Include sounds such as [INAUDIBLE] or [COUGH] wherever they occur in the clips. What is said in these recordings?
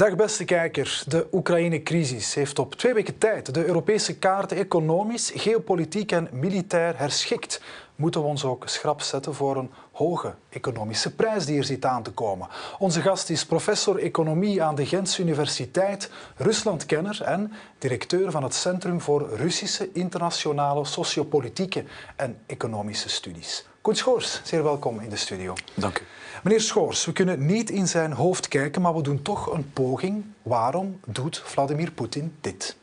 Dag beste kijker. De Oekraïne-crisis heeft op twee weken tijd de Europese kaarten economisch, geopolitiek en militair herschikt. Moeten we ons ook schrap zetten voor een hoge economische prijs die er zit aan te komen. Onze gast is professor economie aan de Gentse Universiteit, Ruslandkenner en directeur van het Centrum voor Russische internationale sociopolitieke en economische studies. Koen Schoors, zeer welkom in de studio. Dank u. Meneer Schoors, we kunnen niet in zijn hoofd kijken, maar we doen toch een poging. Waarom doet Vladimir Poetin dit?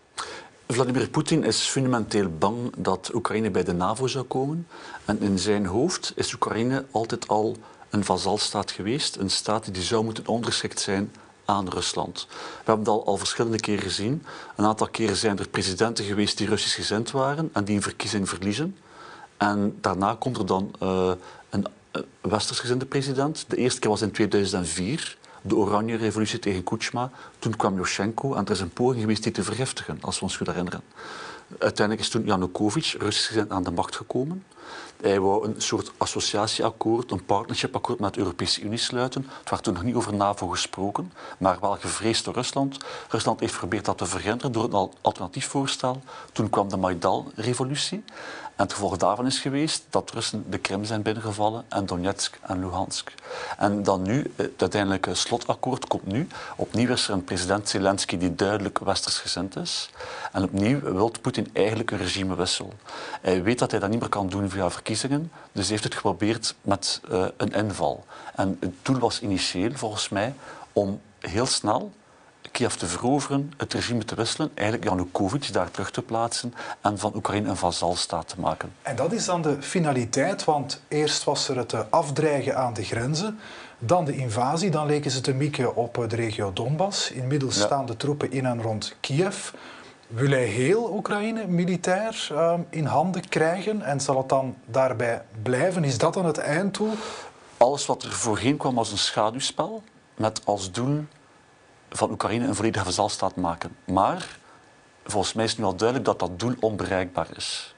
Vladimir Poetin is fundamenteel bang dat Oekraïne bij de NAVO zou komen. En in zijn hoofd is Oekraïne altijd al een vazalstaat geweest. Een staat die zou moeten onderschikt zijn aan Rusland. We hebben dat al, verschillende keren gezien. Een aantal keren zijn er presidenten geweest die Russisch gezind waren en die een verkiezing verliezen. En daarna komt er dan uh, een westersgezinde president. De eerste keer was in 2004, de Oranje Revolutie tegen Kuchma. Toen kwam Yushchenko en er is een poging geweest die te vergiftigen, als we ons goed herinneren. Uiteindelijk is toen Yanukovych, Russisch gezin, aan de macht gekomen. Hij wou een soort associatieakkoord, een partnershipakkoord met de Europese Unie sluiten. Het werd toen nog niet over NAVO gesproken, maar wel gevreesd door Rusland. Rusland heeft geprobeerd dat te verhinderen door een alternatief voorstel. Toen kwam de Maidan-revolutie. En het gevolg daarvan is geweest dat Russen de Krim zijn binnengevallen en Donetsk en Luhansk. En dan nu, het uiteindelijke slotakkoord komt nu. Opnieuw is er een president Zelensky die duidelijk westersgezind is. En opnieuw wil Poetin eigenlijk een regimewissel. Hij weet dat hij dat niet meer kan doen via verkiezingen, dus heeft het geprobeerd met uh, een inval. En het doel was initieel, volgens mij, om heel snel Kiev te veroveren, het regime te wisselen, eigenlijk Yanukovych daar terug te plaatsen en van Oekraïne een vazalstaat te maken. En dat is dan de finaliteit, want eerst was er het eh, afdreigen aan de grenzen, dan de invasie, dan leken ze te mikken op eh, de regio Donbass. Inmiddels staan de troepen in en rond Kiev. Wil hij heel Oekraïne militair uh, in handen krijgen en zal het dan daarbij blijven? Is dat dan het einddoel? Alles wat er voorheen kwam als een schaduwspel, met als doel van Oekraïne een volledige vazalstaat maken. Maar volgens mij is nu al duidelijk dat dat doel onbereikbaar is.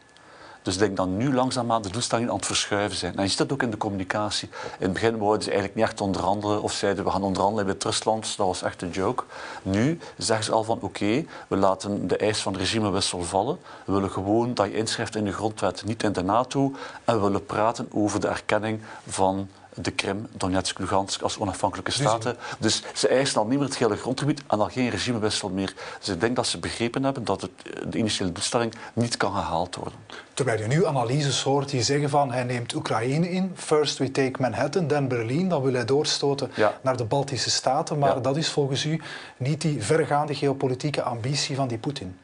Dus ik denk dat nu langzaamaan de doelstellingen aan het verschuiven zijn. En je ziet dat ook in de communicatie. In het begin wouden ze eigenlijk niet echt onderhandelen of zeiden we gaan onderhandelen met Rusland. Dat was echt een joke. Nu zeggen ze al van oké, we laten de eis van regimewissel vallen. We willen gewoon dat je inschrijft in de grondwet, niet in de NATO. En we willen praten over de erkenning van de Krim, Donetsk, Lugansk als onafhankelijke staten. Dus ze eisen al niet meer het hele grondgebied en al geen regimewissel meer. Dus ik denk dat ze begrepen hebben dat het, de initiële doelstelling niet kan gehaald worden. Terwijl je nu analyses hoort die zeggen van hij neemt Oekraïne in, first we take Manhattan, dan Berlin, dan wil hij doorstoten naar de Baltische Staten. Maar dat is volgens u niet die vergaande geopolitieke ambitie van die Poetin.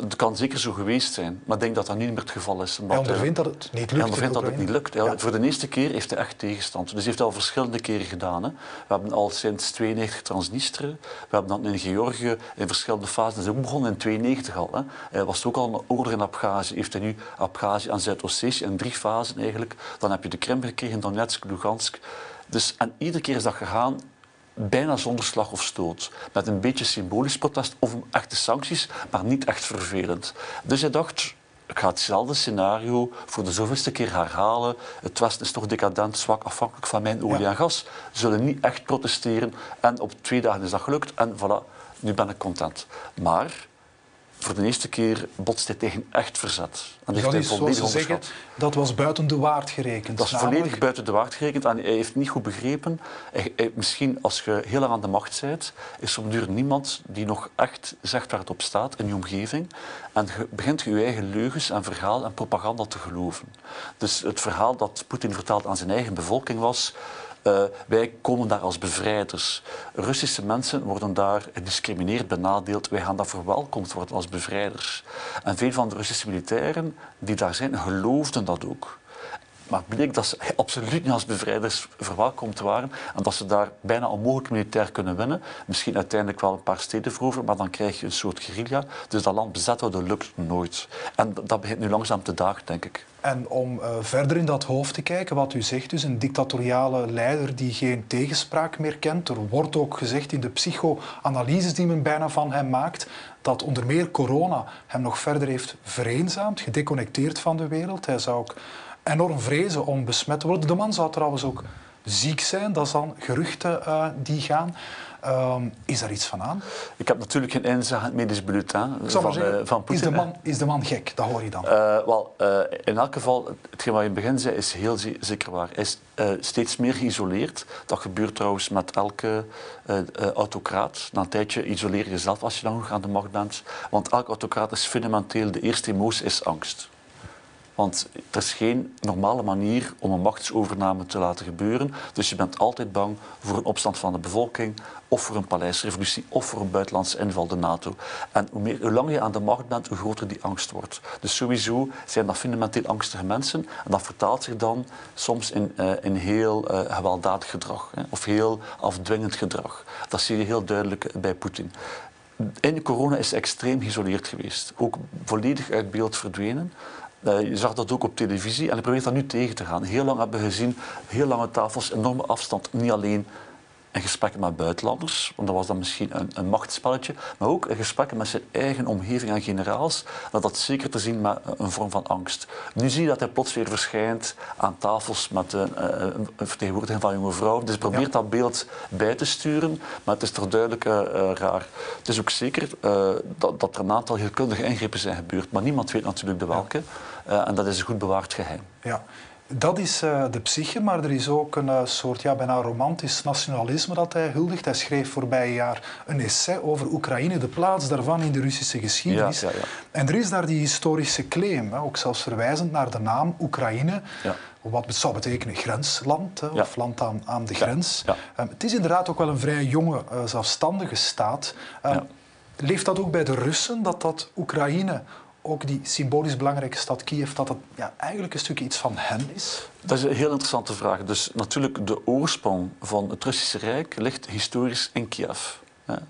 Het kan zeker zo geweest zijn, maar ik denk dat dat niet meer het geval is. Hij ondervindt dat het niet lukt. Hij dat het niet lukt. Ja. Voor de eerste keer heeft hij echt tegenstand. Dus hij heeft al verschillende keren gedaan. Hè. We hebben al sinds 92 Transnistrië, we hebben dat in Georgië in verschillende fasen. Dat is ook begonnen in 92 al. Hè. Hij was ook al een oorlog in Abhazie. Heeft hij nu Abhazie en Zuid-Ossetië in drie fasen eigenlijk. Dan heb je de Krim gekregen, Donetsk, Lugansk. Dus, en iedere keer is dat gegaan bijna zonder slag of stoot. Met een beetje symbolisch protest of echte sancties, maar niet echt vervelend. Dus hij dacht, ik ga hetzelfde scenario voor de zoveelste keer herhalen. Het Westen is toch decadent, zwak, afhankelijk van mijn olie en gas. Ze zullen niet echt protesteren. En op twee dagen is dat gelukt. En voilà, nu ben ik content. Maar voor de eerste keer botst hij tegen echt verzet. En dat is, zoals ze zeggen, dat was buiten de waard gerekend. Dat is volledig buiten de waard gerekend en hij heeft niet goed begrepen. Hij, misschien als je heel lang aan de macht bent, is er op duur niemand die nog echt zegt waar het op staat in je omgeving. En je begint je eigen leugens en verhaal en propaganda te geloven. Dus het verhaal dat Poetin vertelt aan zijn eigen bevolking was uh, wij komen daar als bevrijders. Russische mensen worden daar gediscrimineerd, benadeeld. Wij gaan daar verwelkomd worden als bevrijders. En veel van de Russische militairen die daar zijn, geloofden dat ook. Maar bleek dat ze [LAUGHS] absoluut niet als bevrijders verwelkomd waren en dat ze daar bijna onmogelijk militair kunnen winnen. Misschien uiteindelijk wel een paar steden veroveren, maar dan krijg je een soort guerrilla. Dus dat land bezet houden lukt nooit. En dat begint nu langzaam te dagen, denk ik. En om uh, verder in dat hoofd te kijken, wat u zegt, dus een dictatoriale leider die geen tegenspraak meer kent. Er wordt ook gezegd in de psychoanalyses die men bijna van hem maakt, dat onder meer corona hem nog verder heeft vereenzaamd, gedeconnecteerd van de wereld. Hij zou ook enorm vrezen om besmet te worden. De man zou trouwens ook ziek zijn, dat is dan geruchten uh, die gaan. Ehm, is daar iets van aan? Ik heb natuurlijk geen inzage in het medisch bulletin van, zeggen, uh, van Poetin. Is de, man, is de man gek? Dat hoor je dan. Uh, wel, uh, in elk geval, hetgeen wat je in het begin zei, is heel zeker waar. Hij is steeds meer geïsoleerd. Dat gebeurt trouwens met elke autocraat. Na een tijdje isoleer je jezelf als je dan aan de macht bent. Want elke autocraat is fundamenteel, de eerste emotie is angst. Want er is geen normale manier om een machtsovername te laten gebeuren. Dus je bent altijd bang voor een opstand van de bevolking, of voor een paleisrevolutie, of voor een buitenlandse inval, de NATO. En hoe, langer je aan de macht bent, hoe groter die angst wordt. Dus sowieso zijn dat fundamenteel angstige mensen. En dat vertaalt zich dan soms in, uh, in heel uh, gewelddadig gedrag, hè, of heel afdwingend gedrag. Dat zie je heel duidelijk bij Poetin. In corona is extreem geïsoleerd geweest. Ook volledig uit beeld verdwenen. Uh, je zag dat ook op televisie en hij probeert dat nu tegen te gaan. Heel lang hebben we gezien, heel lange tafels, enorme afstand. Niet alleen in gesprekken met buitenlanders, want dat was dan misschien een, een machtsspelletje, maar ook in gesprekken met zijn eigen omgeving en generaals, dat dat zeker te zien met een vorm van angst. Nu zie je dat hij plots weer verschijnt aan tafels met een, een vertegenwoordiging van jonge vrouwen, dus probeert ja. dat beeld bij te sturen, maar het is toch duidelijk uh, uh, raar. Het is ook zeker uh, dat, dat, er een aantal heel kundige ingrepen zijn gebeurd, maar niemand weet natuurlijk de welke, ja. En dat is een goed bewaard geheim. Ja. Dat is uh, de psyche, maar er is ook een uh, soort ja, bijna romantisch nationalisme dat hij huldigt. Hij schreef voorbij jaar een essay over Oekraïne, de plaats daarvan in de Russische geschiedenis. Ja, ja, en er is daar die historische claim, hè, ook zelfs verwijzend naar de naam Oekraïne. Wat zou betekenen grensland, hè, of land aan, aan de grens. Um, het is inderdaad ook wel een vrij jonge, uh, zelfstandige staat. Um, leeft dat ook bij de Russen, dat dat Oekraïne ook die symbolisch belangrijke stad Kiev, dat het ja, eigenlijk een stukje iets van hen is? Dat is een heel interessante vraag. Dus natuurlijk, de oorsprong van het Russische Rijk ligt historisch in Kiev.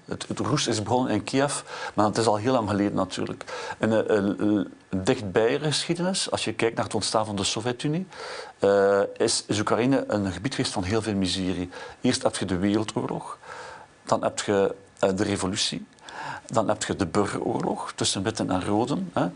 Het, het Roes is begonnen in Kiev, maar het is al heel lang geleden natuurlijk. En uh, uh, dichtbij geschiedenis, als je kijkt naar het ontstaan van de Sovjet-Unie, is, is Oekraïne een gebied geweest van heel veel miserie. Eerst heb je de Wereldoorlog, dan heb je de revolutie, dan heb je de burgeroorlog tussen witten en roden. Hè.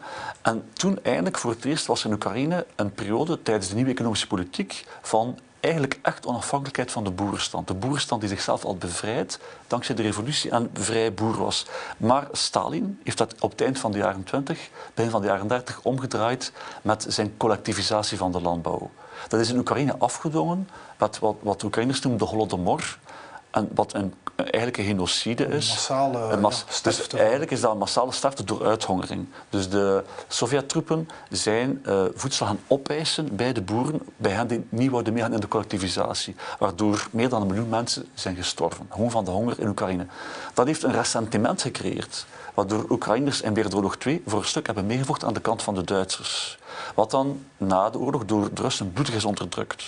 En toen eindelijk voor het eerst was in Oekraïne een periode tijdens de nieuwe economische politiek van eigenlijk echt onafhankelijkheid van de boerenstand. De boerenstand die zichzelf al bevrijd dankzij de revolutie en vrij boer was. Maar Stalin heeft dat op het eind van de jaren 20, begin van de jaren 30 omgedraaid met zijn collectivisatie van de landbouw. Dat is in Oekraïne afgedwongen, wat, wat, wat Oekraïners noemen de Holodomor. En wat een, eigenlijk een genocide is. Massale een mas ja, dus eigenlijk is dat een massale sterfte door uithongering. Dus de Sovjet-troepen zijn uh, voedsel gaan opeisen bij de boeren, bij hen die niet wouden meegaan in de collectivisatie. Waardoor meer dan een miljoen mensen zijn gestorven. Gewoon van de honger in Oekraïne. Dat heeft een ressentiment gecreëerd. Waardoor Oekraïners in Wereldoorlog 2 voor een stuk hebben meegevochten aan de kant van de Duitsers. Wat dan na de oorlog door de Russen bloedig is onderdrukt.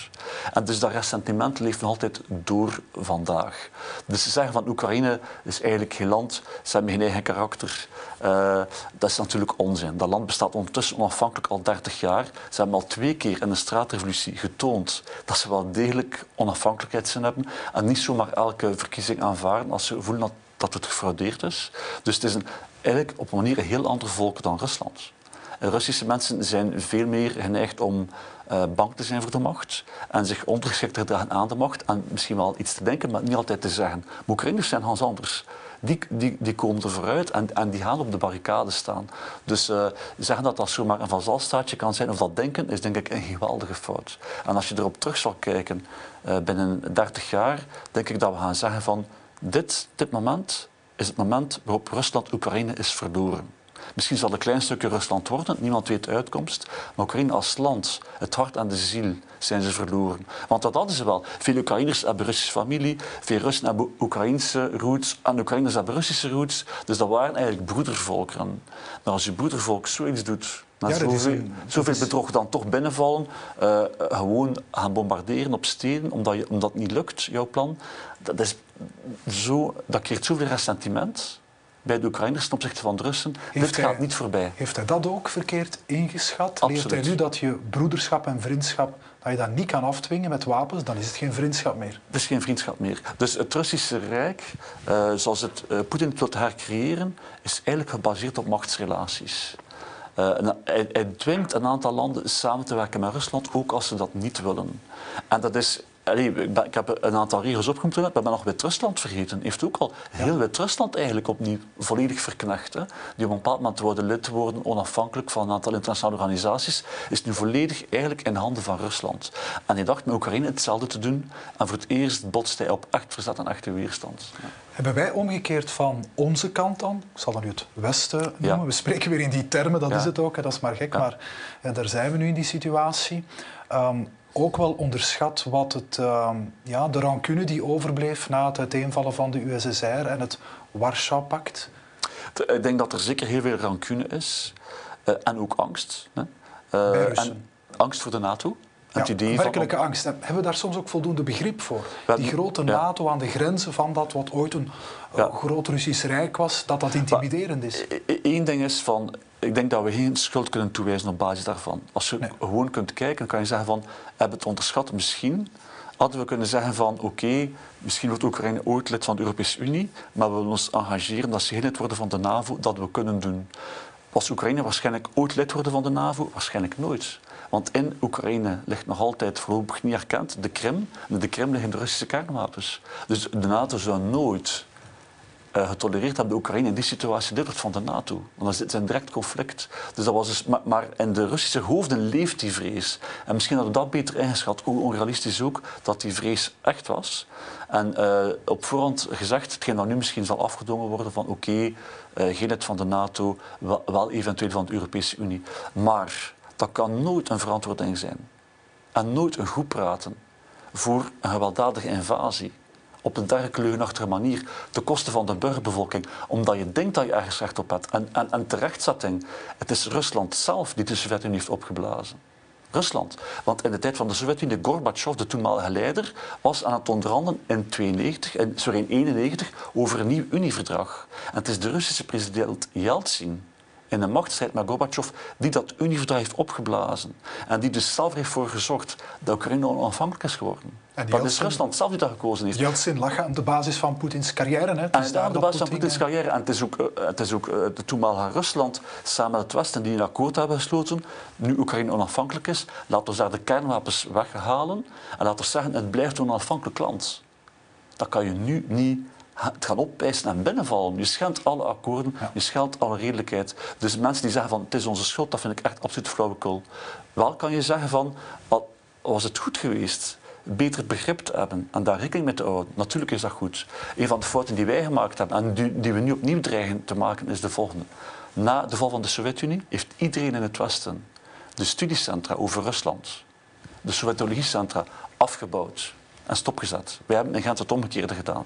En dus dat ressentiment leeft nog altijd door vandaag. Dus ze zeggen van Oekraïne is eigenlijk geen land, ze hebben geen eigen karakter. Uh, dat is natuurlijk onzin. Dat land bestaat ondertussen onafhankelijk al 30 jaar. Ze hebben al twee keer in de straatrevolutie getoond dat ze wel degelijk onafhankelijkheid zijn hebben en niet zomaar elke verkiezing aanvaarden als ze voelen dat, dat het gefraudeerd is. Dus het is een, eigenlijk op een manier een heel ander volk dan Rusland. Russische mensen zijn veel meer geneigd om uh, bang te zijn voor de macht en zich ondergeschikt te gedragen aan de macht en misschien wel iets te denken, maar niet altijd te zeggen. Oekraïners zijn Hans anders. Die, die, die komen er vooruit en, en die gaan op de barricade staan. Dus uh, zeggen dat dat zomaar een vazalstaatje kan zijn, of dat denken, is denk ik een geweldige fout. En als je erop terug zal kijken, uh, binnen 30 jaar, denk ik dat we gaan zeggen van dit, dit moment is het moment waarop Rusland Oekraïne is verloren. Misschien zal het een klein stukje Rusland worden, niemand weet de uitkomst. Maar Oekraïne als land, het hart en de ziel, zijn ze verloren. Want dat hadden ze wel. Veel Oekraïners hebben Russische familie, veel Russen hebben Oekraïnse roots en Oekraïners hebben Russische roots. Dus dat waren eigenlijk broedervolkeren. Maar als je broedervolk zoiets doet, ja, zoveel, een, zoveel bedrog dan toch binnenvallen, uh, gewoon gaan bombarderen op steden, omdat, je, omdat het niet lukt, jouw plan, dat, is zo, dat creëert zoveel ressentiment bij de Oekraïners ten opzichte van de Russen. Heeft Dit hij, gaat niet voorbij. Heeft hij dat ook verkeerd ingeschat? Absoluut. Leert hij nu dat je broederschap en vriendschap dat je dat niet kan afdwingen met wapens, dan is het geen vriendschap meer. Het is geen vriendschap meer. Dus het Russische Rijk, uh, zoals het uh, Poetin wil hercreëren, is eigenlijk gebaseerd op machtsrelaties. Uh, hij, hij dwingt een aantal landen samen te werken met Rusland, ook als ze dat niet willen. En dat is ik, heb een aantal regels opgenoemd, maar ik ben nog Wit-Rusland vergeten. Heeft ook al heel Wit-Rusland eigenlijk opnieuw volledig verknecht. Hè. Die op een bepaald moment worden lid worden, onafhankelijk van een aantal internationale organisaties, is nu volledig eigenlijk in handen van Rusland. En hij dacht met Oekraïne hetzelfde te doen. En voor het eerst botst hij op echt verzet en echte weerstand. Ja. Hebben wij omgekeerd van onze kant dan, ik zal dat nu het Westen noemen, we spreken weer in die termen, dat is het ook, dat is maar gek, maar daar zijn we nu in die situatie. Um, ook wel onderschat wat het, uh, ja, de rancune die overbleef na het uiteenvallen van de USSR en het Warschau-pact? Ik denk dat er zeker heel veel rancune is uh, en ook angst. Hè. Uh, en angst voor de NATO. Het ja, werkelijke van... angst. Hebben we daar soms ook voldoende begrip voor? Die grote NATO aan de grenzen van dat wat ooit een ja. groot Russisch Rijk was, dat dat intimiderend is? Eén ding is van, ik denk dat we geen schuld kunnen toewijzen op basis daarvan. Als je gewoon kunt kijken, dan kan je zeggen van, hebben het onderschat? Misschien hadden we kunnen zeggen van, oké, misschien wordt Oekraïne ooit lid van de Europese Unie, maar we willen ons engageren dat ze geen lid worden van de NAVO, dat we kunnen doen. Was Oekraïne waarschijnlijk ooit lid worden van de NAVO? Waarschijnlijk nooit. Want in Oekraïne ligt nog altijd voorlopig niet erkend de Krim. De Krim liggen de Russische kernwapens. Dus de NATO zou nooit uh, getolereerd hebben, de Oekraïne in die situatie lid wordt van de NATO. Want dan zit ze in direct conflict. Dus dat was dus, maar, maar, in de Russische hoofden leeft die vrees. En misschien hadden we dat beter ingeschat, hoe onrealistisch ook, dat die vrees echt was. En uh, op voorhand gezegd, hetgeen dat nu misschien zal afgedwongen worden van oké, uh, geen lid van de NATO, wel, wel eventueel van de Europese Unie. Maar dat kan nooit een verantwoording zijn. En nooit een goed praten voor een gewelddadige invasie. Op een dergelijke leugenachtige manier, ten koste van de burgerbevolking, omdat je denkt dat je ergens recht op hebt. En, en, en terechtzetting, het is Rusland zelf die de Sovjet-Unie heeft opgeblazen. Rusland. Want in de tijd van de Sovjet-Unie, Gorbachev, de toenmalige leider, was aan het onderhandelen in, 92, sorry, in 91 over een nieuw Unieverdrag. En het is de Russische president Yeltsin in een machtsstrijd met Gorbachev, die dat Unieverdrag heeft opgeblazen. En die dus zelf heeft voor gezorgd dat Oekraïne onafhankelijk is geworden. En dat is Rusland zelf die dat gekozen heeft. Jeltsin lag aan de basis van Poetins carrière. Hè? En aan de basis van Poetins carrière. En het is ook, eh, het is ook eh, de toenmalige Rusland samen met het Westen die een akkoord hebben gesloten. Nu Oekraïne onafhankelijk is, laten we daar de kernwapens weghalen. En laten we zeggen, het blijft een onafhankelijk land. Dat kan je nu niet het gaan opeisen en binnenvallen. Je schendt alle akkoorden, je schendt alle redelijkheid. Dus mensen die zeggen van het is onze schuld, dat vind ik echt absoluut flauwekul. Wel kan je zeggen van, was het goed geweest? Beter begrip te hebben en daar rekening mee te houden. Natuurlijk is dat goed. Een van de fouten die wij gemaakt hebben en die, die we nu opnieuw dreigen te maken is de volgende. Na de val van de Sovjet-Unie heeft iedereen in het Westen de studiecentra over Rusland, de Sovjetologiecentra, afgebouwd en stopgezet. Wij hebben in Gent het omgekeerde gedaan.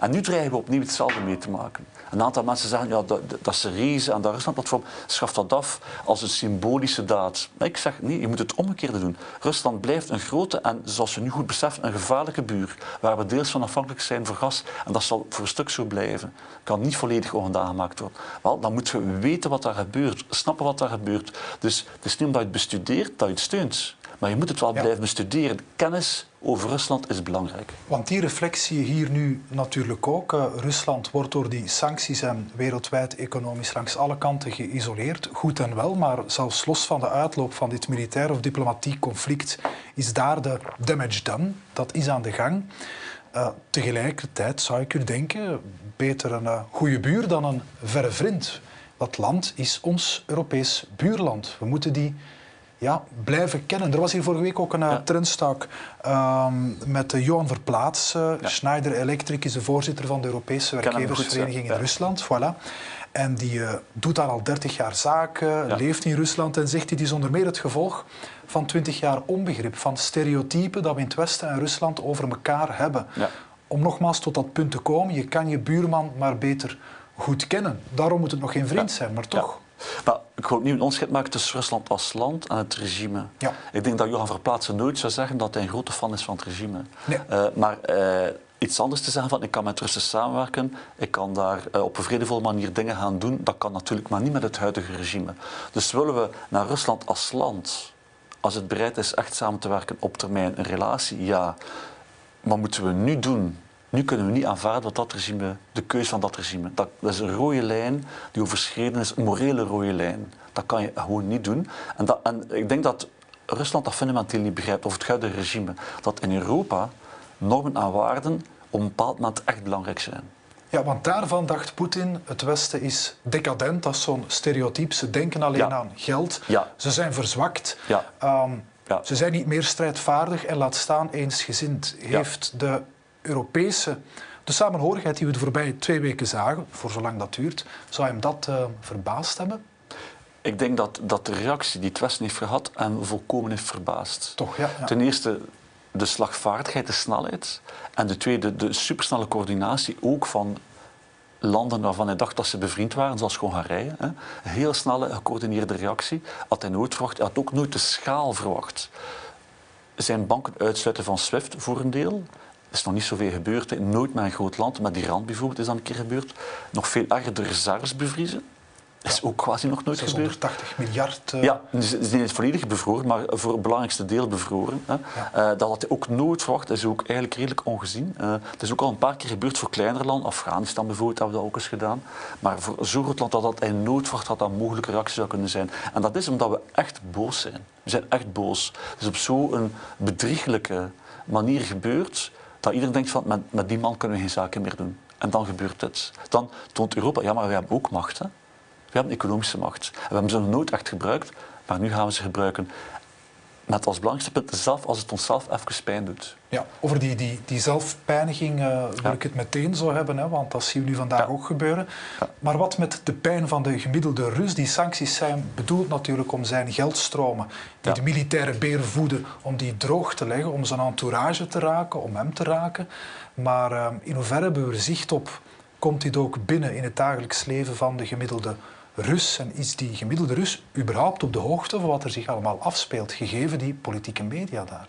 En nu dreigen we opnieuw hetzelfde mee te maken. Een aantal mensen zeggen, ja, dat, dat Syrize en dat Rusland-platform schaft dat af als een symbolische daad. Maar ik zeg, nee, je moet het omgekeerde doen. Rusland blijft een grote en, zoals je nu goed beseft, een gevaarlijke buur, waar we deels van afhankelijk zijn voor gas. En dat zal voor een stuk zo blijven. Kan niet volledig ongedaan gemaakt worden. Wel, dan moeten we weten wat daar gebeurt, snappen wat daar gebeurt. Dus het is niet omdat je het bestudeert dat je het steunt. Maar je moet het wel blijven bestuderen. Kennis over Rusland is belangrijk. Want die reflectie hier nu natuurlijk ook. Uh, Rusland wordt door die sancties en wereldwijd economisch langs alle kanten geïsoleerd. Goed en wel, maar zelfs los van de uitloop van dit militair of diplomatiek conflict is daar de damage done. Dat is aan de gang. Uh, tegelijkertijd zou ik u denken, beter een uh, goede buur dan een verre vriend. Dat land is ons Europees buurland. We moeten die ja, blijven kennen. Er was hier vorige week ook een ja. trendstak um, met uh, Johan Verplaats. Uh, Schneider Electric is de voorzitter van de Europese werkgeversvereniging in Rusland. Voilà. En die uh, doet daar al 30 jaar zaken, leeft in Rusland en zegt dit is onder meer het gevolg van 20 jaar onbegrip, van stereotypen dat we in het Westen en Rusland over elkaar hebben. Om nogmaals tot dat punt te komen, je kan je buurman maar beter goed kennen. Daarom moet het nog geen vriend zijn, maar toch. Maar ik wil opnieuw een onderscheid maken tussen Rusland als land en het regime. Ja. Ik denk dat Johan Verplaatsen nooit zou zeggen dat hij een grote fan is van het regime. Nee. Uh, maar uh, iets anders te zeggen van ik kan met Russen samenwerken, ik kan daar uh, op een vredevolle manier dingen gaan doen, dat kan natuurlijk maar niet met het huidige regime. Dus willen we naar Rusland als land, als het bereid is echt samen te werken op termijn, een relatie, ja. Maar moeten we nu doen nu kunnen we niet aanvaarden dat dat regime, de keuze van dat regime, dat, dat is een rode lijn die overschreden is, een morele rode lijn. Dat kan je gewoon niet doen. En, dat, en ik denk dat Rusland dat fundamenteel niet begrijpt, of het huidige regime, dat in Europa normen en waarden op een bepaald moment echt belangrijk zijn. Ja, want daarvan dacht Poetin, het Westen is decadent, dat is zo'n stereotype. Ze denken alleen aan geld, ja. ze zijn verzwakt, ja. Um, ze zijn niet meer strijdvaardig en laat staan eensgezind. Heeft de Europese, de samenhorigheid die we de voorbije twee weken zagen, voor zolang dat duurt, zou hem dat uh, verbaasd hebben? Ik denk dat, dat de reactie die het Westen heeft gehad hem volkomen heeft verbaasd. Toch, ja, ja. Ten eerste de slagvaardigheid, de snelheid. En de tweede, de supersnelle coördinatie ook van landen waarvan hij dacht dat ze bevriend waren, zoals Hongarije. Hè. Een heel snelle, gecoördineerde reactie. Had hij nooit verwacht. Hij had ook nooit de schaal verwacht. Zijn banken uitsluiten van SWIFT voor een deel. Er is nog niet zoveel gebeurd. Nooit met een groot land, met Iran bijvoorbeeld is dat een keer gebeurd. Nog veel erger reserves bevriezen. Dat is ook quasi nog nooit 680 gebeurd. miljard. Uh... Ja, ze zijn niet volledig bevroren, maar voor het belangrijkste deel bevroren. Hè. Ja. Uh, dat had hij ook nooit verwacht. Dat is ook eigenlijk redelijk ongezien. Uh, het is ook al een paar keer gebeurd voor kleinere landen. Afghanistan bijvoorbeeld hebben we dat ook eens gedaan. Maar voor zo'n groot land dat dat hij nooit verwacht had dat een mogelijke reactie zou kunnen zijn. En dat is omdat we echt boos zijn. We zijn echt boos. Het is op zo'n bedrieglijke manier gebeurd dat iedereen denkt van met, met die man kunnen we geen zaken meer doen. En dan gebeurt dit. Dan toont Europa, ja maar we hebben ook macht. Hè. We hebben economische macht. we hebben ze nog nooit echt gebruikt, maar nu gaan we ze gebruiken. Met als belangrijkste punt zelf als het onszelf even pijn doet. Ja, over die, die, die zelfpijniging uh, wil ja. ik het meteen zo hebben, hè, want dat zien we nu vandaag ja. ook gebeuren. Ja. Maar wat met de pijn van de gemiddelde Rus? Die sancties zijn bedoeld natuurlijk om zijn geldstromen, die de militaire beer voeden, om die droog te leggen, om zijn entourage te raken, om hem te raken. Maar uh, in hoeverre hebben we er zicht op? Komt dit ook binnen in het dagelijks leven van de gemiddelde Rus? En is die gemiddelde Rus überhaupt op de hoogte van wat er zich allemaal afspeelt, gegeven die politieke media daar?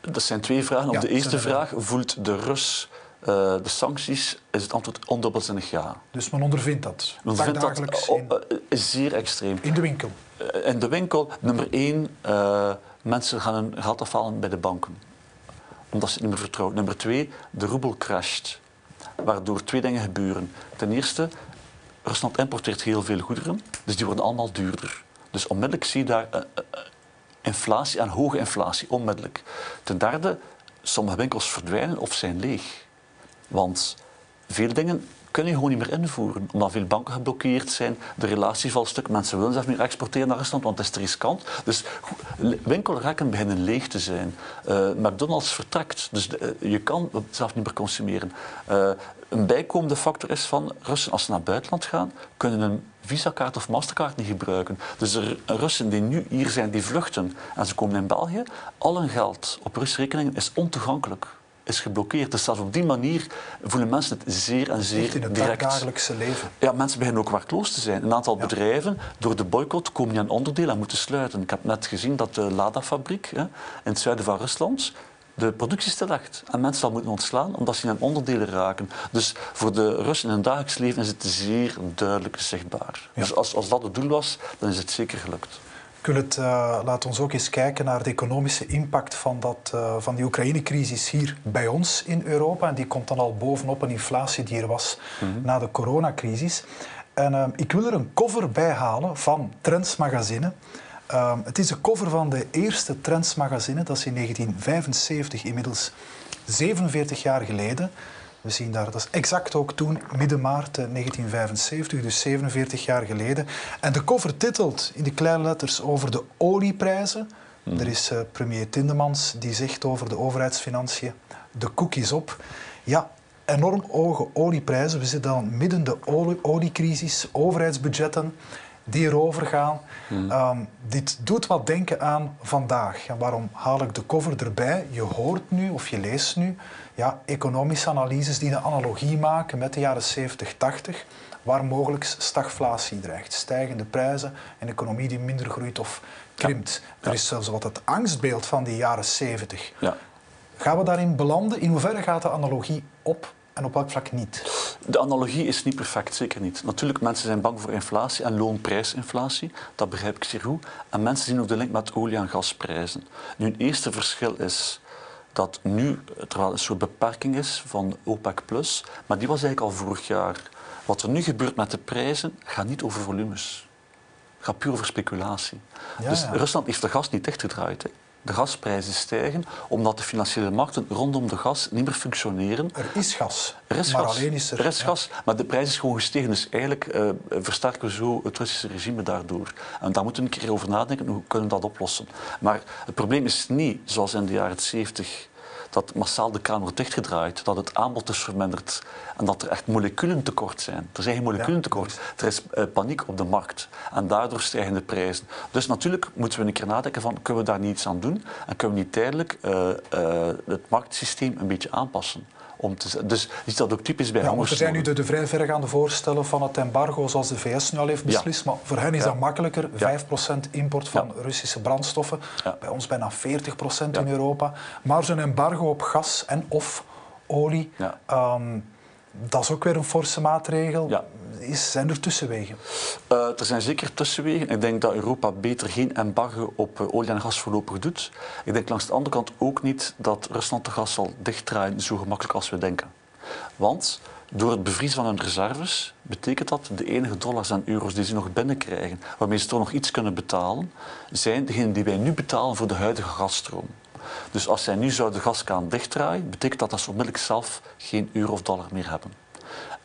Dat zijn twee vragen. Op ja, de eerste vraag, voelt de Rus uh, de sancties, is het antwoord ondubbelzinnig ja. Dus men ondervindt dat? Men ondervindt dat oh, uh, zeer extreem. In de winkel? Uh, in de winkel, nummer één, mensen gaan hun geld afhalen bij de banken. Omdat ze het niet meer vertrouwen. Nummer twee, de roebel crasht. Waardoor twee dingen gebeuren. Ten eerste, Rusland importeert heel veel goederen, dus die worden allemaal duurder. Dus onmiddellijk zie je daar uh, inflatie en hoge inflatie, onmiddellijk. Ten derde, sommige winkels verdwijnen of zijn leeg. Want veel dingen kun je gewoon niet meer invoeren, omdat veel banken geblokkeerd zijn, de relatie valt stuk, mensen willen zelf niet exporteren naar Rusland, want het is te riskant. Dus winkelrekken beginnen leeg te zijn. Uh, McDonald's vertrekt, dus de, je kan zelf niet meer consumeren. Uh, een bijkomende factor is van Russen, als ze naar het buitenland gaan, kunnen een Visa-kaart of Mastercard niet gebruiken. Dus er Russen die nu hier zijn, die vluchten en ze komen in België, al hun geld op Russische rekeningen is ontoegankelijk is geblokkeerd. Dus zelfs op die manier voelen mensen het zeer en zeer in het direct. dagelijkse leven. Ja, mensen beginnen ook werkloos te zijn. Een aantal ja. bedrijven, door de boycott, komen niet aan onderdelen en moeten sluiten. Ik heb net gezien dat de Lada-fabriek in het zuiden van Rusland de productie stillegt. En mensen zal moeten ontslaan omdat ze aan onderdelen raken. Dus voor de Russen in hun dagelijks leven is het zeer duidelijk zichtbaar. Ja. Dus als, als dat het doel was, dan is het zeker gelukt. Kullet, uh, laat ons ook eens kijken naar de economische impact van, dat, uh, van die Oekraïne-crisis hier bij ons in Europa. En die komt dan al bovenop een inflatie die er was mm -hmm. na de coronacrisis. En uh, ik wil er een cover bij halen van Trends Magazine. Um, het is de cover van de eerste Trends Magazine. Dat is in 1975, inmiddels 47 jaar geleden. We zien daar, dat is exact ook toen, midden maart 1975, dus 47 jaar geleden. En de cover titelt in de kleine letters over de olieprijzen. Mm. Er is uh, premier Tindemans die zegt over de overheidsfinanciën, de koek is op. Ja, enorm hoge olieprijzen. We zitten dan midden de olie oliecrisis, overheidsbudgetten die erover gaan. Mm. Um, dit doet wat denken aan vandaag. En waarom haal ik de cover erbij? Je hoort nu, of je leest nu, ja, economische analyses die een analogie maken met de jaren 70, 80, waar mogelijk stagflatie dreigt. Stijgende prijzen, een economie die minder groeit of krimpt. Ja. Er is zelfs wat het angstbeeld van die jaren 70. Ja. Gaan we daarin belanden? In hoeverre gaat de analogie op en op welk vlak niet? De analogie is niet perfect, zeker niet. Natuurlijk, mensen zijn bang voor inflatie en loonprijsinflatie. Dat begrijp ik zeer goed. En mensen zien ook de link met olie- en gasprijzen. Nu, een eerste verschil is dat nu er wel een soort beperking is van OPEC+, maar die was eigenlijk al vorig jaar. Wat er nu gebeurt met de prijzen gaat niet over volumes. gaat puur over speculatie. Ja, dus ja. Rusland heeft de gas niet dichtgedraaid. Hè. De gasprijzen stijgen omdat de financiële markten rondom de gas niet meer functioneren. Er is gas, Er is maar gas, alleen is er... er is ja. gas, maar de prijs is gewoon gestegen. Dus eigenlijk eh, versterken we zo het Russische regime daardoor. En daar moeten we een keer over nadenken, hoe kunnen we dat oplossen. Maar het probleem is niet, zoals in de jaren 70, dat massaal de kraan wordt dichtgedraaid, dat het aanbod is verminderd en dat er echt moleculen tekort zijn. Er zijn geen moleculen tekort, er is eh, paniek op de markt en daardoor stijgen de prijzen. Dus natuurlijk moeten we een keer nadenken van, kunnen we daar niet iets aan doen en kunnen we niet tijdelijk eh, eh, het marktsysteem een beetje aanpassen. Om te, dus ziet dat ook typisch bij Ja, want er zijn nu de, de vrij verregaande voorstellen van het embargo zoals de VS nu al heeft Ja. beslist. Maar voor hen is Ja. dat makkelijker. Ja. 5% import van Russische brandstoffen. Bij ons bijna 40% Ja. in Europa. Maar zo'n embargo op gas en of olie, Ja. Dat is ook weer een forse maatregel. Ja. Is, zijn er tussenwegen? Eh, er zijn zeker tussenwegen. Ik denk dat Europa beter geen embargo op eh, olie en gas voorlopig doet. Ik denk langs de andere kant ook niet dat Rusland de gas zal dichtdraaien zo gemakkelijk als we denken. Want door het bevriezen van hun reserves betekent dat de enige dollars en euro's die ze nog binnenkrijgen, waarmee ze toch nog iets kunnen betalen, zijn degenen die wij nu betalen voor de huidige gasstroom. Dus als zij nu zouden de gaskraan dichtdraaien, betekent dat dat ze onmiddellijk zelf geen euro of dollar meer hebben.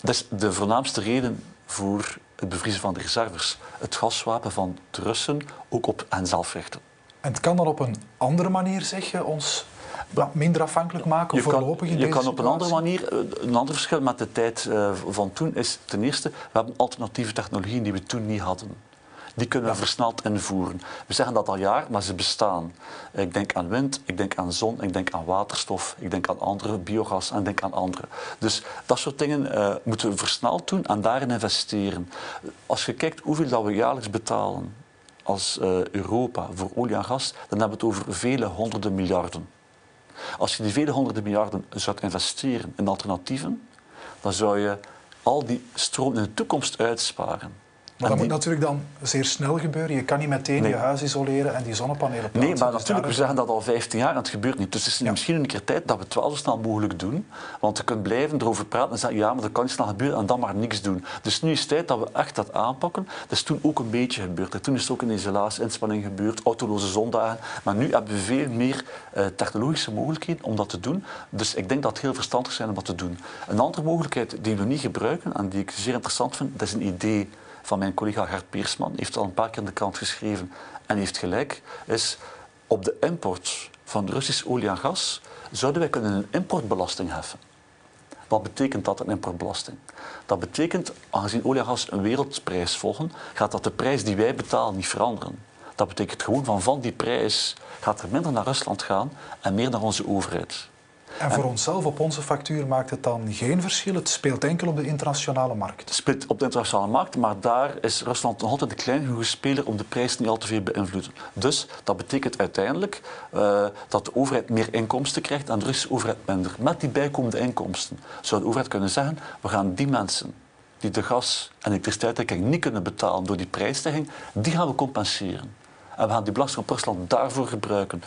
Dat is de voornaamste reden voor het bevriezen van de reserves. Het gaswapen van de Russen ook op henzelf richten. En het kan dan op een andere manier, zeg je, ons wat minder afhankelijk maken Je kan, voorlopig in je kan op een andere manier, eh, een ander verschil met de tijd eh, van toen is ten eerste, we hebben alternatieve technologieën die we toen niet hadden. Die kunnen we versneld invoeren. We zeggen dat al jaar, maar ze bestaan. Ik denk aan wind, ik denk aan zon, ik denk aan waterstof, ik denk aan andere biogas en denk aan andere. Dus dat soort dingen eh, moeten we versneld doen en daarin investeren. Als je kijkt hoeveel dat we jaarlijks betalen als eh, Europa voor olie en gas, dan hebben we het over vele honderden miljarden. Als je die vele honderden miljarden zou investeren in alternatieven, dan zou je al die stroom in de toekomst uitsparen. Maar dat moet natuurlijk dan zeer snel gebeuren. Je kan niet meteen Nee. je huis isoleren en die zonnepanelen plaatsen. Nee, maar Dus natuurlijk, we zeggen dat al 15 jaar en het gebeurt niet. Dus het is Ja. misschien een keer tijd dat we het wel zo snel mogelijk doen. Want je kunt blijven erover praten en zeggen, ja, maar dat kan niet snel gebeuren en dan maar niks doen. Dus nu is het tijd dat we echt dat aanpakken. Dat is toen ook een beetje gebeurd. En toen is het ook een isolatieinspanning gebeurd, autoloze zondagen. Maar nu hebben we veel meer eh, technologische mogelijkheden om dat te doen. Dus ik denk dat het heel verstandig is om dat te doen. Een andere mogelijkheid die we niet gebruiken en die ik zeer interessant vind, dat is een idee van mijn collega Gert Peersman. heeft al een paar keer in de krant geschreven en heeft gelijk, is op de import van Russisch olie en gas zouden wij kunnen een importbelasting heffen. Wat betekent dat, een importbelasting? Dat betekent, aangezien olie en gas een wereldprijs volgen, gaat dat de prijs die wij betalen niet veranderen. Dat betekent gewoon van van die prijs gaat er minder naar Rusland gaan en meer naar onze overheid. En voor onszelf, op onze factuur, maakt het dan geen verschil. Het speelt enkel op de internationale markt. Het speelt op de internationale markt, maar daar is Rusland nog altijd een klein genoeg speler om de prijs niet al te veel beïnvloeden. Dus dat betekent uiteindelijk eh, dat de overheid meer inkomsten krijgt en de Russische overheid minder. Met die bijkomende inkomsten zou de overheid kunnen zeggen, we gaan die mensen die de gas- en elektriciteitsrekening niet kunnen betalen door die prijsstijging, die gaan we compenseren. En we gaan die belasting op Rusland daarvoor gebruiken.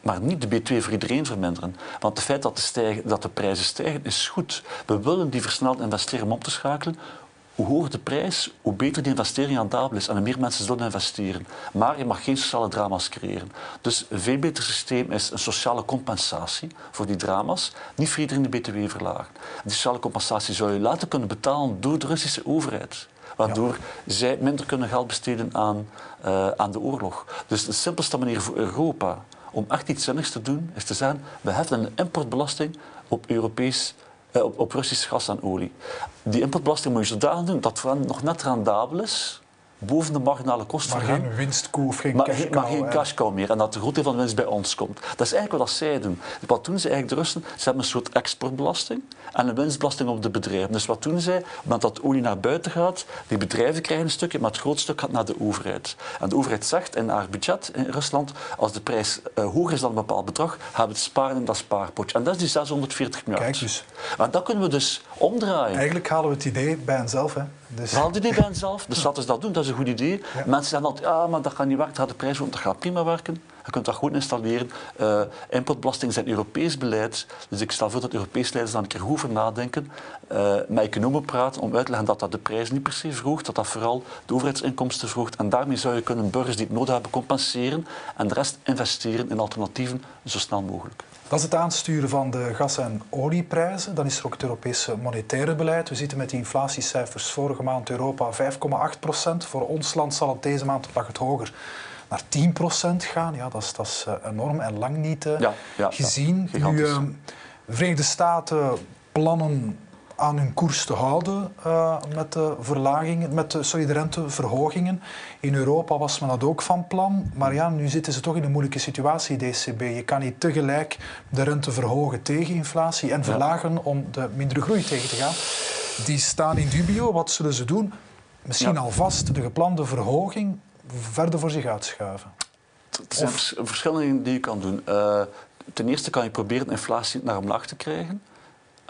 Maar niet de B2 voor iedereen verminderen. Want het feit dat de, stijgen, dat de prijzen stijgen is goed. We willen die versneld investeren om op te schakelen. Hoe hoger de prijs, hoe beter die investering rendabel is en hoe meer mensen zullen investeren. Maar je mag geen sociale drama's creëren. Dus een veel beter systeem is een sociale compensatie voor die drama's. Niet voor iedereen de BTW verlagen. Die sociale compensatie zou je laten kunnen betalen door de Russische overheid. Waardoor zij minder kunnen geld besteden aan, uh, aan de oorlog. Dus de simpelste manier voor Europa om echt iets zinnigs te doen, is te zeggen, we heffen een importbelasting op, Europees, eh, op, op Russisch gas en olie. Die importbelasting moet je zodanig doen dat het nog net rendabel is, boven de marginale kosten Maar geen winstkoe of geen Maar, geen- maar geen cash cow meer. En dat de groot deel van de winst bij ons komt. Dat is eigenlijk wat zij doen. Wat doen ze eigenlijk, de Russen? Ze hebben een soort exportbelasting en een winstbelasting op de bedrijven. Dus wat doen zij? Op het moment dat olie naar buiten gaat, die bedrijven krijgen een stukje, maar het grootste stuk gaat naar de overheid. En de overheid zegt in haar budget in Rusland, als de prijs eh, hoger is dan een bepaald bedrag, gaan we het sparen in dat spaarpotje. En dat is die 640 miljard. Kijk dus. En dat kunnen we dus omdraaien. Eigenlijk halen we het idee bij henzelf. Hè. Dus, Haal die idee bij henzelf. Dus laten ze dat doen, dat is een goed idee. Mensen zeggen altijd, ja, maar dat gaat niet werken, dat gaat de prijs op, dat gaat prima werken. Je kunt dat gewoon installeren. Uh, importbelasting zijn Europees beleid. Dus ik stel voor dat Europese leiders daar een keer goed over nadenken. Uh, met economen praten om uit te leggen dat dat de prijs niet per se verhoogt, dat dat vooral de overheidsinkomsten verhoogt. En daarmee zou je kunnen burgers die het nodig hebben compenseren en de rest investeren in alternatieven zo snel mogelijk. Dat is het aansturen van de gas- en olieprijzen. Dan is er ook het Europese monetaire beleid. We zitten met die inflatiecijfers vorige maand Europa 5,8 procent. Voor ons land zal het deze maand lag het hoger naar 10 procent gaan. Ja, dat is, dat is eh, enorm en lang niet uh, ja, ja, gezien. nu, de Verenigde Staten plannen aan hun koers te houden uh, met de verlagingen, met de, sorry, de renteverhogingen. In Europa was men dat ook van plan. Maar ja, nu zitten ze toch in een moeilijke situatie, de ECB. Je kan niet tegelijk de rente verhogen tegen inflatie en verlagen om de mindere groei tegen te gaan. Die staan in dubio. Wat zullen ze doen? Misschien ja. alvast de geplande verhoging verder voor zich uitschuiven. Er zijn verschillende dingen die je kan doen. Uh, ten eerste kan je proberen inflatie naar omlaag te krijgen.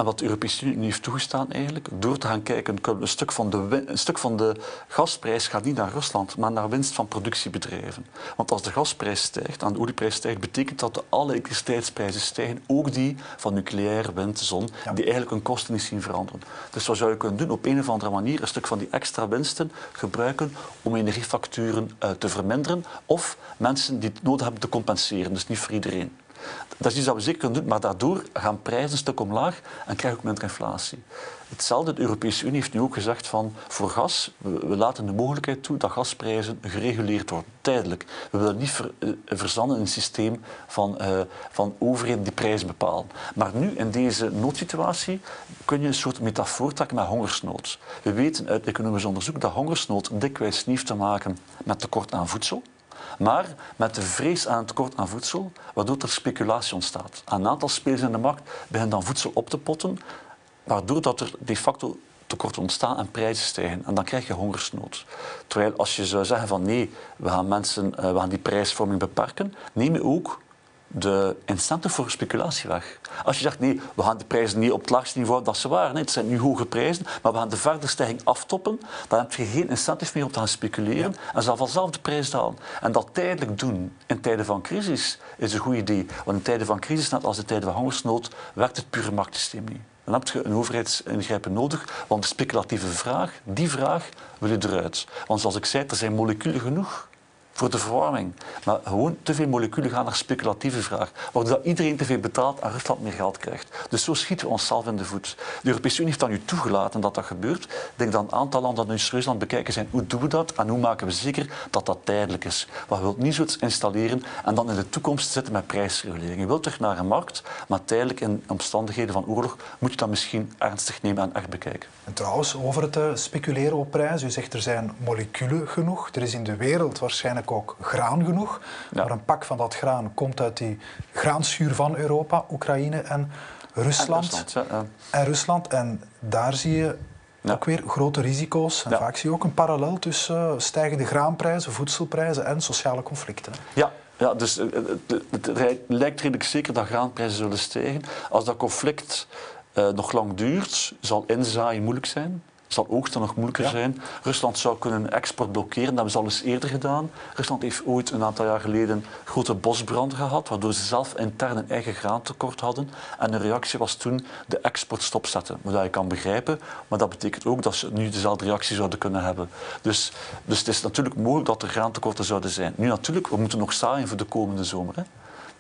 En wat de Europese Unie heeft toegestaan eigenlijk, door te gaan kijken, een stuk, van de, een stuk van de gasprijs gaat niet naar Rusland, maar naar winst van productiebedrijven. Want als de gasprijs stijgt en de olieprijs stijgt, betekent dat de alle elektriciteitsprijzen stijgen, ook die van nucleair, wind, zon, die eigenlijk hun kosten niet zien veranderen. Dus wat zou je kunnen doen? Op een of andere manier een stuk van die extra winsten gebruiken om energiefacturen uh, te verminderen of mensen die het nodig hebben te compenseren, dus niet voor iedereen. Dat is iets dat we zeker kunnen doen, maar daardoor gaan prijzen een stuk omlaag en krijg je ook minder inflatie. Hetzelfde, de Europese Unie heeft nu ook gezegd van voor gas, we, laten de mogelijkheid toe dat gasprijzen gereguleerd worden, tijdelijk. We willen niet uh, verzanden in een systeem van, uh, van overheden die prijzen bepalen. Maar nu, in deze noodsituatie, kun je een soort metafoor trekken met hongersnood. We weten uit economisch onderzoek dat hongersnood dikwijls niet heeft te maken met tekort aan voedsel, maar met de vrees aan het tekort aan voedsel, waardoor er speculatie ontstaat. Een aantal spelers in de markt beginnen dan voedsel op te potten, waardoor dat er de facto tekort ontstaan en prijzen stijgen. En dan krijg je hongersnood. Terwijl als je zou zeggen van nee, we gaan, mensen, eh, we gaan die prijsvorming beperken, neem je ook de incentive voor speculatie weg. Als je zegt, nee, we gaan de prijzen niet op het laagste niveau dat ze waren. Nee, het zijn nu hoge prijzen, maar we gaan de verdere stijging aftoppen. Dan heb je geen incentive meer om te gaan speculeren. En zal vanzelf de prijs dalen. En dat tijdelijk doen in tijden van crisis is een goed idee. Want in tijden van crisis, net als in tijden van hongersnood, werkt het pure marktsysteem niet. Dan heb je een overheidsingrijpen nodig, want de speculatieve vraag, die vraag wil je eruit. Want zoals ik zei, er zijn moleculen genoeg voor de verwarming. Maar gewoon te veel moleculen gaan naar speculatieve vraag. Waardoor iedereen te veel betaalt en Rusland meer geld krijgt. Dus zo schieten we onszelf in de voet. De Europese Unie heeft dan nu toegelaten dat dat gebeurt. Ik denk dat een aantal landen dat nu serieus bekijken zijn. Hoe doen we dat en hoe maken we zeker dat dat tijdelijk is? Maar je wilt niet zoiets installeren en dan in de toekomst zitten met prijsregulering. Je wilt terug naar een markt, maar tijdelijk in omstandigheden van oorlog moet je dat misschien ernstig nemen en echt bekijken. En trouwens, over het uh, speculeren op prijs. U zegt er zijn moleculen genoeg. Er is in de wereld waarschijnlijk ook graan genoeg. Maar een pak van dat graan komt uit die graanschuur van Europa, Oekraïne en Rusland. En Rusland, ja, en, Rusland. en daar zie je ook weer grote risico's. En vaak zie je ook een parallel tussen eh, stijgende graanprijzen, voedselprijzen en sociale conflicten. Ja, ja, dus eh, het, lijkt redelijk zeker dat graanprijzen zullen stijgen. Als dat conflict uh, nog lang duurt, zal inzaaien moeilijk zijn zal oogsten nog moeilijker zijn. Rusland zou kunnen export blokkeren, dat hebben ze al eens eerder gedaan. Rusland heeft ooit een aantal jaar geleden grote bosbranden gehad, waardoor ze zelf intern een eigen graantekort hadden. En de reactie was toen de export stopzetten. Wat je kan begrijpen, maar dat betekent ook dat ze nu dezelfde reactie zouden kunnen hebben. Dus, dus het is natuurlijk mogelijk dat er graantekorten zouden zijn. Nu natuurlijk, we moeten nog staan voor de komende zomer. Hè.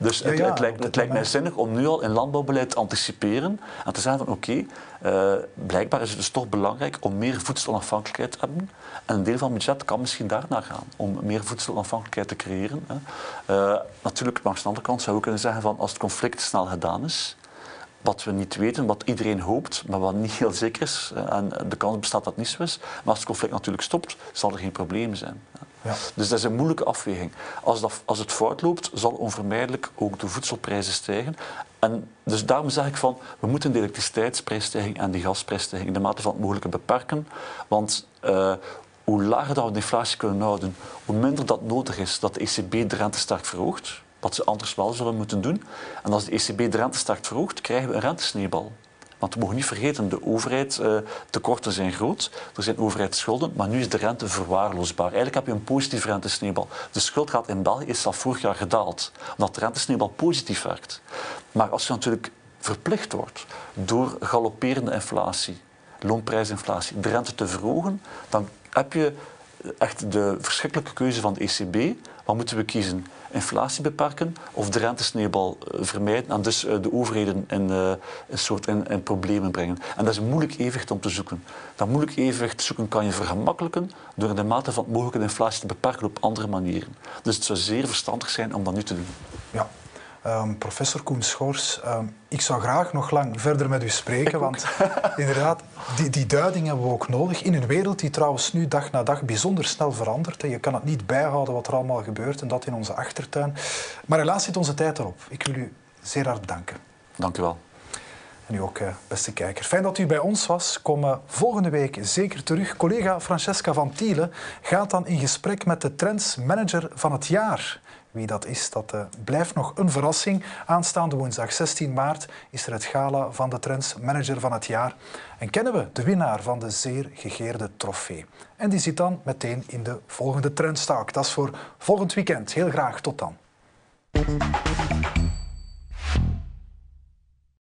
Dus het, het, lijkt, het lijkt mij zinnig om nu al in landbouwbeleid te anticiperen en te zeggen van oké, okay, uh, blijkbaar is het dus toch belangrijk om meer voedselonafhankelijkheid te hebben. En een deel van het budget kan misschien daarnaar gaan, om meer voedselonafhankelijkheid te creëren. Hè. Uh, natuurlijk, langs de andere kant zou je kunnen zeggen van als het conflict snel gedaan is, wat we niet weten, wat iedereen hoopt, maar wat niet heel zeker is. En de kans bestaat dat het niet zo is. Maar als het conflict natuurlijk stopt, zal er geen probleem zijn. Ja. Dus dat is een moeilijke afweging. Als, dat, als het fout loopt, zal onvermijdelijk ook de voedselprijzen stijgen. En dus daarom zeg ik van, we moeten de elektriciteitsprijsstijging en die gasprijsstijging in de mate van het mogelijke beperken. Want uh, hoe lager dat we de inflatie kunnen houden, hoe minder dat nodig is dat de ECB de rente sterk verhoogt wat ze anders wel zullen moeten doen. En als de ECB de rente sterk verhoogt, krijgen we een rentesneebal. Want we mogen niet vergeten, de overheid, uh, tekorten zijn groot, er zijn overheidsschulden, maar nu is de rente verwaarloosbaar. Eigenlijk heb je een positieve rentesneeuwbal. De schuldgraad in België is al vorig jaar gedaald, omdat de rentesneeuwbal positief werkt. Maar als je natuurlijk verplicht wordt door galopperende inflatie, loonprijsinflatie, de rente te verhogen, dan heb je echt de verschrikkelijke keuze van de ECB. Wat moeten we kiezen? Inflatie beperken of de rentesneeuwbal eh, vermijden en dus eh, de overheden in eh, een soort in, problemen brengen. En dat is een moeilijk evenwicht om te zoeken. Dat moeilijk evenwicht zoeken kan je vergemakkelijken door de mate van mogelijke inflatie te beperken op andere manieren. Dus het zou zeer verstandig zijn om dat nu te doen. Ja, Um, professor Koen Schors, um, ik zou graag nog lang verder met u spreken, want [LAUGHS] inderdaad, die, die duiding hebben we ook nodig in een wereld die trouwens nu dag na dag bijzonder snel verandert. Je kan het niet bijhouden wat er allemaal gebeurt en dat in onze achtertuin. Maar helaas zit onze tijd erop. Ik wil u zeer hard bedanken. Dank u wel. En u ook, eh, beste kijker. Fijn dat u bij ons was. Kom eh, volgende week zeker terug. Collega Francesca van Tielen gaat dan in gesprek met de trendsmanager van het jaar. Wie dat is, dat uh, blijft nog een verrassing. Aanstaande woensdag 16 maart is er het gala van de Trends Manager van het jaar. En kennen we de winnaar van de zeer gegeerde trofee. En die zit dan meteen in de volgende Trendstalk. Dat is voor volgend weekend. Heel graag, tot dan.